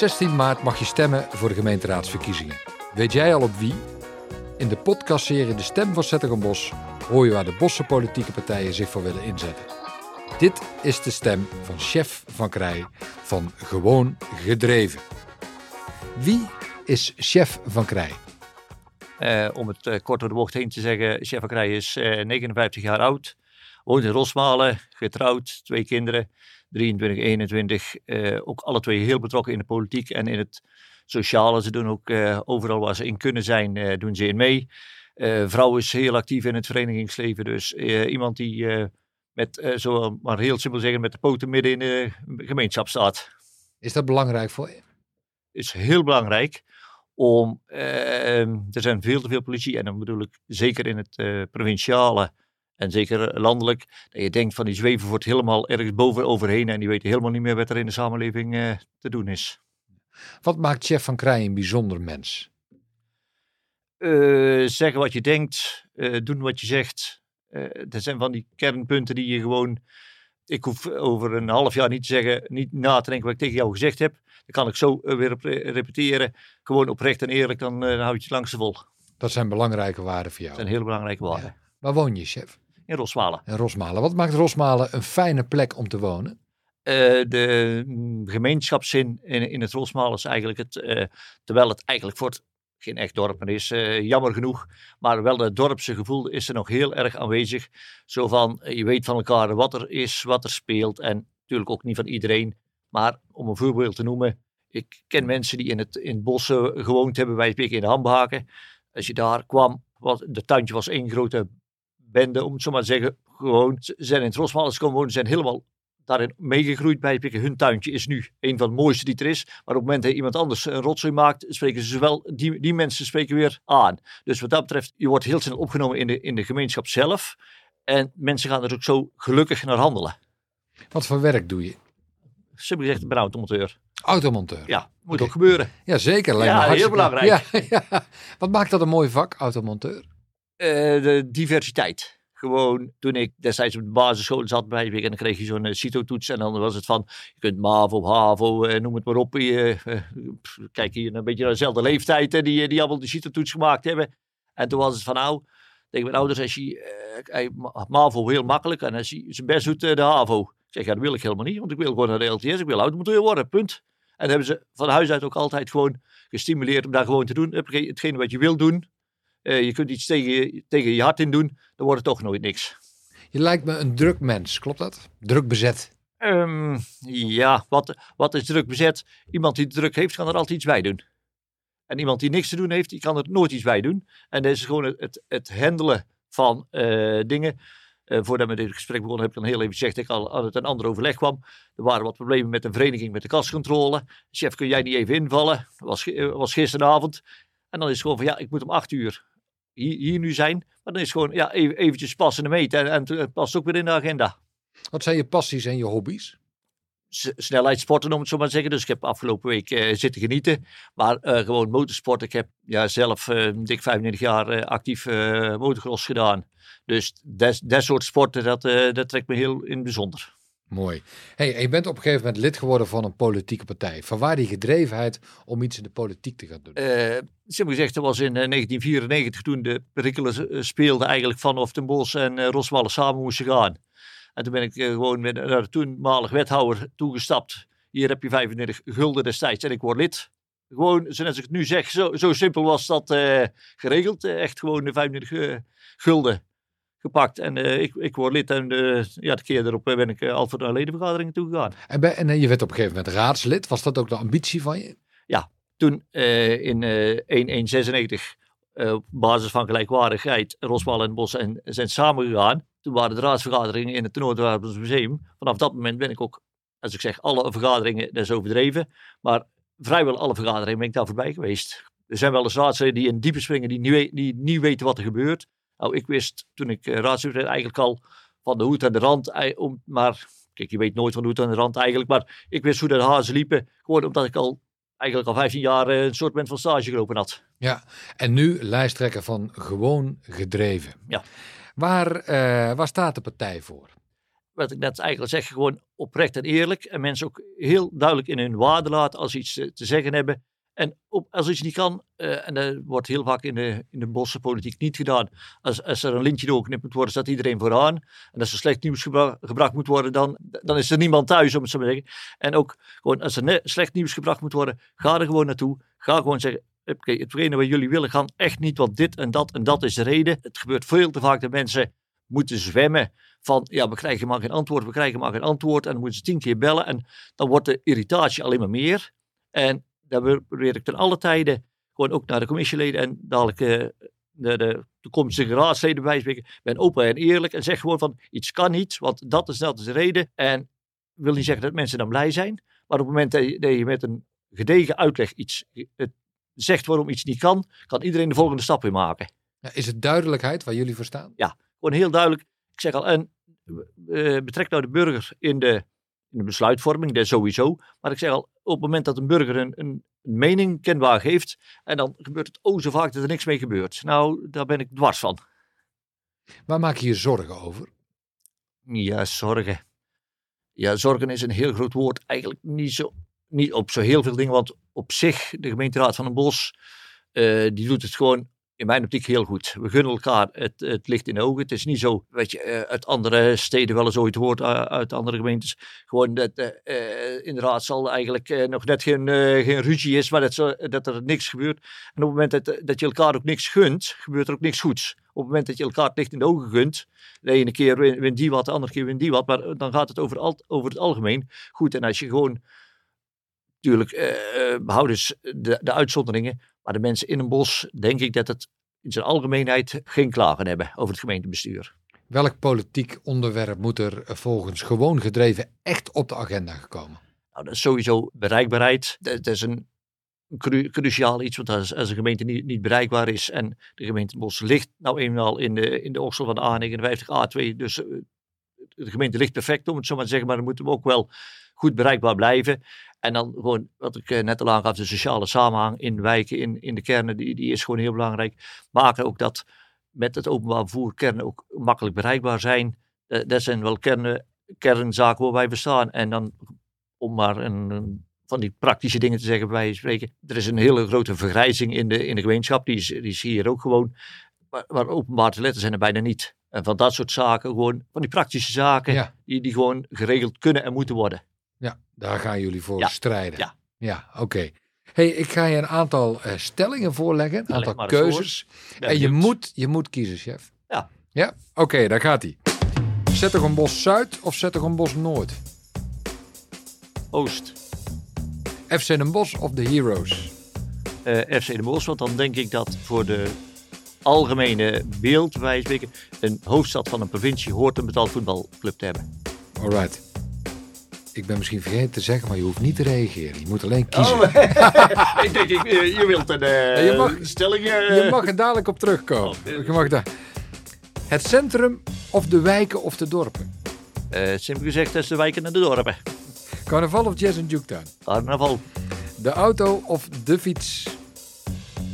16 maart mag je stemmen voor de gemeenteraadsverkiezingen. Weet jij al op wie? In de podcastserie De Stem van Zettergenbos hoor je waar de Bosse politieke partijen zich voor willen inzetten. Dit is de stem van chef van Krij van Gewoon Gedreven. Wie is chef van Krij? Uh, om het uh, kort door de bocht heen te zeggen, chef van Krij is uh, 59 jaar oud, woont in Rosmalen, getrouwd, twee kinderen, 23, 21. ook alle twee heel betrokken in de politiek en in het sociale. Ze doen ook overal waar ze in kunnen zijn, doen ze in mee. vrouw is heel actief in het verenigingsleven, dus iemand die met, zo maar heel simpel zeggen, met de poten midden in de gemeenschap staat. Is dat belangrijk voor je? Is heel belangrijk om, uh, er zijn veel te veel politie en dan bedoel ik zeker in het provinciale en zeker landelijk, dat je denkt van die zweven wordt helemaal ergens boven overheen en die weten helemaal niet meer wat er in de samenleving uh, te doen is. Wat maakt Chef van Krij een bijzonder mens? zeggen wat je denkt, doen wat je zegt. dat zijn van die kernpunten die je gewoon ik hoef over een half jaar niet te zeggen, niet na te denken wat ik tegen jou gezegd heb. Dan kan ik zo eh, weer repeteren. Gewoon oprecht en eerlijk, dan, uh, dan hou je het langs vol. Dat zijn belangrijke waarden voor jou. Dat zijn heel belangrijke waarden. Ja. Waar woon je, chef? In Rosmalen. In Rosmalen. Wat maakt Rosmalen een fijne plek om te wonen? Uh, de mm, gemeenschapszin in, in het Rosmalen is eigenlijk het, uh, terwijl het eigenlijk voor het geen echt dorp meer is, uh, jammer genoeg. Maar wel het dorpse gevoel is er nog heel erg aanwezig. Zo van, je weet van elkaar wat er is, wat er speelt. En natuurlijk ook niet van iedereen. Maar om een voorbeeld te noemen, ik ken mensen die in het, in het bos gewoond hebben, wij spreken in de Hambaken. Als je daar kwam, was, de tuintje was één grote bende, om het zo maar te zeggen. Gewoon, zijn in het Rosmalen komen wonen, zijn helemaal daarin meegegroeid bij pikken. Hun tuintje is nu een van de mooiste die er is. Maar op het moment dat iemand anders een rotzooi maakt, spreken ze wel, die, die mensen spreken weer aan. Dus wat dat betreft, je wordt heel snel opgenomen in de, in de gemeenschap zelf. En mensen gaan er ook zo gelukkig naar handelen. Wat voor werk doe je? Simpel gezegd, een automonteur. Automonteur? Ja, moet ook gebeuren. Ja, zeker. Ja, heel belangrijk. Ja, ja. Wat maakt dat een mooi vak, automonteur? Uh, de diversiteit. Gewoon toen ik destijds op de basisschool zat bij en dan kreeg je zo'n uh, CITO-toets en dan was het van, je kunt MAVO, HAVO, uh, noem het maar op. Je, kijk hier een beetje naar dezelfde leeftijd die, die allemaal de CITO-toets gemaakt hebben. En toen was het van nou, tegen mijn ouders, als je, MAVO heel makkelijk en als je zijn best doet, de HAVO. Ik zeg, ja, dat wil ik helemaal niet, want ik wil gewoon naar de LTS, ik wil automonteur worden, punt. En hebben ze van huis uit ook altijd gewoon gestimuleerd om daar gewoon te doen. Hetgene wat je wil doen, uh, je kunt iets tegen, tegen je hart in doen, dan wordt het toch nooit niks. Je lijkt me een druk mens, klopt dat? Druk bezet. Um, ja, wat, wat is druk bezet? Iemand die druk heeft, kan er altijd iets bij doen. En iemand die niks te doen heeft, die kan er nooit iets bij doen. En dat is gewoon het, het handelen van uh, dingen. Uh, voordat we dit gesprek begonnen, heb ik dan heel even gezegd dat ik al aan het een ander overleg kwam. Er waren wat problemen met de vereniging met de kascontrole. Chef, kun jij niet even invallen? Dat was, was gisteravond. En dan is het gewoon van, ja, ik moet om acht uur hier, hier nu zijn. Maar dan is gewoon ja, even, eventjes passen en meten. En, en het past ook weer in de agenda. Wat zijn je passies en je hobby's? snelheidssporten, om het zo maar te zeggen. Dus ik heb afgelopen week uh, zitten genieten. Maar uh, gewoon motorsport. Ik heb ja, zelf uh, dik 35 jaar actief motocross gedaan. Dus dat, dat soort sporten, dat, dat trekt me heel in bijzonder. Mooi. Hey, je bent op een gegeven moment lid geworden van een politieke partij. Van waar die gedrevenheid om iets in de politiek te gaan doen? Uh, simpel gezegd, dat was in 1994 toen de perikelen speelden eigenlijk van of Den Bosch en uh, Roswallen samen moesten gaan. En toen ben ik gewoon met, naar de toenmalig wethouder toegestapt. Hier heb je 35 gulden destijds en ik word lid. Gewoon, zoals ik het nu zeg, zo, zo simpel was dat geregeld. echt gewoon de 35 gulden gepakt. En uh, ik, ik word lid en uh, ja, de keer erop ben ik uh, al voor de ledenvergaderingen toegegaan. En, bij, en je werd op een gegeven moment raadslid. Was dat ook de ambitie van je? Ja, toen in 1196 op basis van gelijkwaardigheid Roswal en Bos en, zijn samengegaan. Toen waren de raadsvergaderingen in het Noordwapens Museum. Vanaf dat moment ben ik ook, als ik zeg alle vergaderingen, dat is overdreven. Maar vrijwel alle vergaderingen ben ik daar voorbij geweest. Er zijn wel eens raadsleden die in diepe springen, die niet, die niet weten wat er gebeurt. Nou, ik wist toen ik uh, raadslid werd eigenlijk al van de hoed en de rand. Om, maar kijk, je weet nooit van de hoed en de rand eigenlijk. Maar ik wist hoe de hazen liepen. Gewoon omdat ik al eigenlijk al 15 jaar uh, een soort van stage gelopen had. Ja, en nu lijsttrekker van Gewoon Gedreven. Ja. Waar, uh, waar staat de partij voor? wat ik net eigenlijk zeg, gewoon oprecht en eerlijk. En mensen ook heel duidelijk in hun waarde laten als ze iets te, te zeggen hebben. En op, als iets niet kan, uh, en dat wordt heel vaak in de, in de bossenpolitiek niet gedaan. Als, als er een lintje doorgeknipt moet worden, staat iedereen vooraan. En als er slecht nieuws gebra gebracht moet worden, dan, dan is er niemand thuis, om het zo te zeggen. En ook gewoon, als er slecht nieuws gebracht moet worden, ga er gewoon naartoe. Ga gewoon zeggen, oké, hetgene wat jullie willen gaan echt niet, want dit en dat en dat is de reden. Het gebeurt veel te vaak dat mensen moeten zwemmen van, ja, we krijgen maar geen antwoord, we krijgen maar geen antwoord. En dan moeten ze tien keer bellen en dan wordt de irritatie alleen maar meer. En daar probeer ik ten alle tijden gewoon ook naar de commissieleden en dadelijk uh, de, de toekomstige raadsleden bij spreken. Ben open en eerlijk en zeg gewoon van iets kan niet, want dat is, dat is de reden. En wil niet zeggen dat mensen dan blij zijn, maar op het moment dat je, dat je met een gedegen uitleg iets het zegt waarom iets niet kan, kan iedereen de volgende stap weer maken. Ja, is het duidelijkheid waar jullie voor staan? Ja, gewoon heel duidelijk. Ik zeg al, en uh, betrek nou de burger in de in de besluitvorming, dat sowieso. Maar ik zeg al, op het moment dat een burger een, een, mening kenbaar geeft, en dan gebeurt het o zo vaak dat er niks mee gebeurt. Nou, daar ben ik dwars van. Waar maak je je zorgen over? Ja, zorgen. Ja, zorgen is een heel groot woord. Eigenlijk niet, zo, niet op zo heel veel dingen, want op zich, de gemeenteraad van een bos, uh, die doet het gewoon in mijn optiek heel goed. We gunnen elkaar het, het licht in de ogen. Het is niet zo, weet je, uh, uit andere steden wel eens ooit hoort, uh, uit andere gemeentes. Gewoon dat uh, inderdaad zal eigenlijk nog net geen, geen ruzie is, maar dat, dat er niks gebeurt. En op het moment dat, dat je elkaar ook niks gunt, gebeurt er ook niks goeds. Op het moment dat je elkaar het licht in de ogen gunt, de ene keer wint die wat, de andere keer wint die wat, maar dan gaat het over, over het algemeen goed. En als je gewoon Natuurlijk uh, behouden de, de uitzonderingen. Maar de mensen in een bos, denk ik dat het in zijn algemeenheid geen klagen hebben over het gemeentebestuur. Welk politiek onderwerp moet er volgens gewoon gedreven echt op de agenda gekomen? Nou, dat is sowieso bereikbaarheid. Dat, is een cru cruciaal iets, want als, als een gemeente niet, niet, bereikbaar is en de gemeente Bos ligt nou eenmaal in de, in de oksel van de A59, A2, dus de gemeente ligt perfect om het zo maar te zeggen, maar dan moeten we ook wel goed bereikbaar blijven. En dan gewoon, wat ik eh, net al aangaf, de sociale samenhang in wijken, in, in de kernen, die, die is gewoon heel belangrijk. Maken ook dat met het openbaar vervoer kernen ook makkelijk bereikbaar zijn. Uh, dat zijn wel kernen, kernzaken waar wij bestaan. En dan, om maar een, van die praktische dingen te zeggen, bij spreken. Er is een hele grote vergrijzing in de, in de gemeenschap, die, is, die zie je hier ook gewoon. Maar, maar openbaar toiletten zijn er bijna niet. En van dat soort zaken, gewoon van die praktische zaken, die, die gewoon geregeld kunnen en moeten worden. Ja, daar gaan jullie voor strijden. Ja, ja oké. Hey, ik ga je een aantal uh, stellingen voorleggen, een aantal keuzes. En je moet, je moet kiezen, chef. Ja. Ja, oké, okay, daar gaat hij. Bos Zuid of Bos Noord? Oost. FC Den Bosch of de Heroes? Uh, FC Den Bosch, want dan denk ik dat voor de algemene beeld, wij spreken, een hoofdstad van een provincie hoort een betaald voetbalclub te hebben. Alright ik ben misschien vergeten te zeggen, maar je hoeft niet te reageren. Je moet alleen kiezen. Oh, ik denk, ik, eh, je wilt een uh, je mag, stelling... Uh... Je mag er dadelijk op terugkomen. Oh, je mag daar. Het centrum of de wijken of de dorpen? Uh, simpel gezegd, dat is de wijken en de dorpen. Carnaval of jazz en juketown? Carnaval. De auto of de fiets?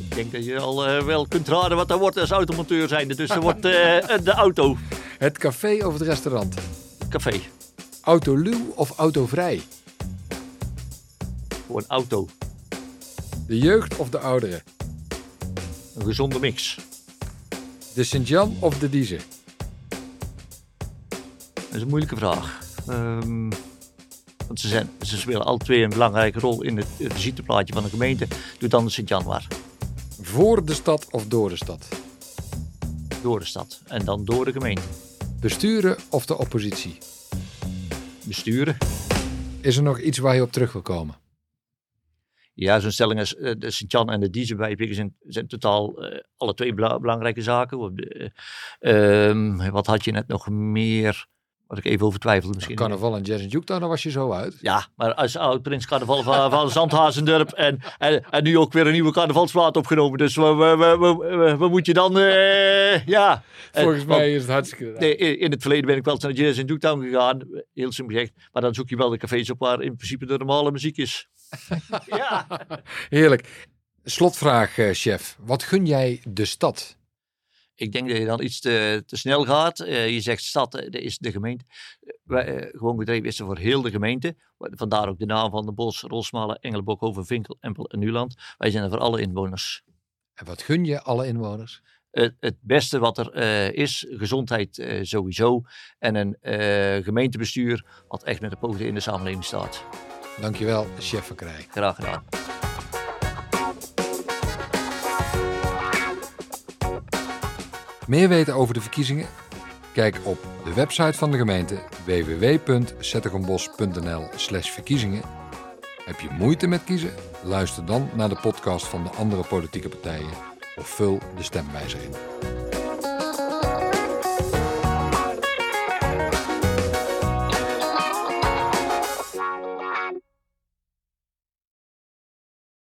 Ik denk dat je al wel kunt raden wat dat wordt als automonteur zijnde. Dus er wordt de auto. Het café of het restaurant? Café. Autoluw of autovrij? Voor een auto. De jeugd of de ouderen? Een gezonde mix. De Sint-Jan of de Dieze? Dat is een moeilijke vraag. Um, want ze, zijn, ze spelen alle twee een belangrijke rol in het, het visiteplaatje van de gemeente. Doe dan de Sint-Jan maar. Voor de stad of door de stad? Door de stad. En dan door de gemeente. Besturen of de oppositie? Besturen. Is er nog iets waar je op terug wil komen? Ja, zo'n stelling als uh, de Sint-Jan en de Diezenwijpingen zijn, zijn totaal uh, alle twee belangrijke zaken. Uh, wat had je net nog meer? Wat ik even over twijfelde misschien. Carnaval en Jazz en Juke, daar was je zo uit. Ja, maar als oud-prins carnaval van, van Zandhazendurp en, en, en, nu ook weer een nieuwe carnavalsplaat opgenomen. Dus we, we, we, we, moet je dan, uh, ja. Volgens mij is het hartstikke nee, in, het verleden ben ik wel naar Jazz en Juketown gegaan, heel simpel gezegd. Maar dan zoek je wel de cafés op waar in principe de normale muziek is. ja. Heerlijk. Slotvraag, uh, chef. Wat gun jij de stad? Ik denk dat je dan iets te, te snel gaat. Eh, je zegt stad, dat is de gemeente. Wij, gewoon gedreven is er voor heel de gemeente. Vandaar ook de naam van de Bos, Rosmalen, Engelenbokhoven, Vinkel, Empel en Nuland. Wij zijn er voor alle inwoners. En wat gun je alle inwoners? het beste wat er is, gezondheid sowieso. En een gemeentebestuur wat echt met de poten in de samenleving staat. Dankjewel, chef van Krij. Graag gedaan. Meer weten over de verkiezingen? Kijk op de website van de gemeente www.zettergenbos.nl/verkiezingen. Heb je moeite met kiezen? Luister dan naar de podcast van de andere politieke partijen of vul de stemwijzer in.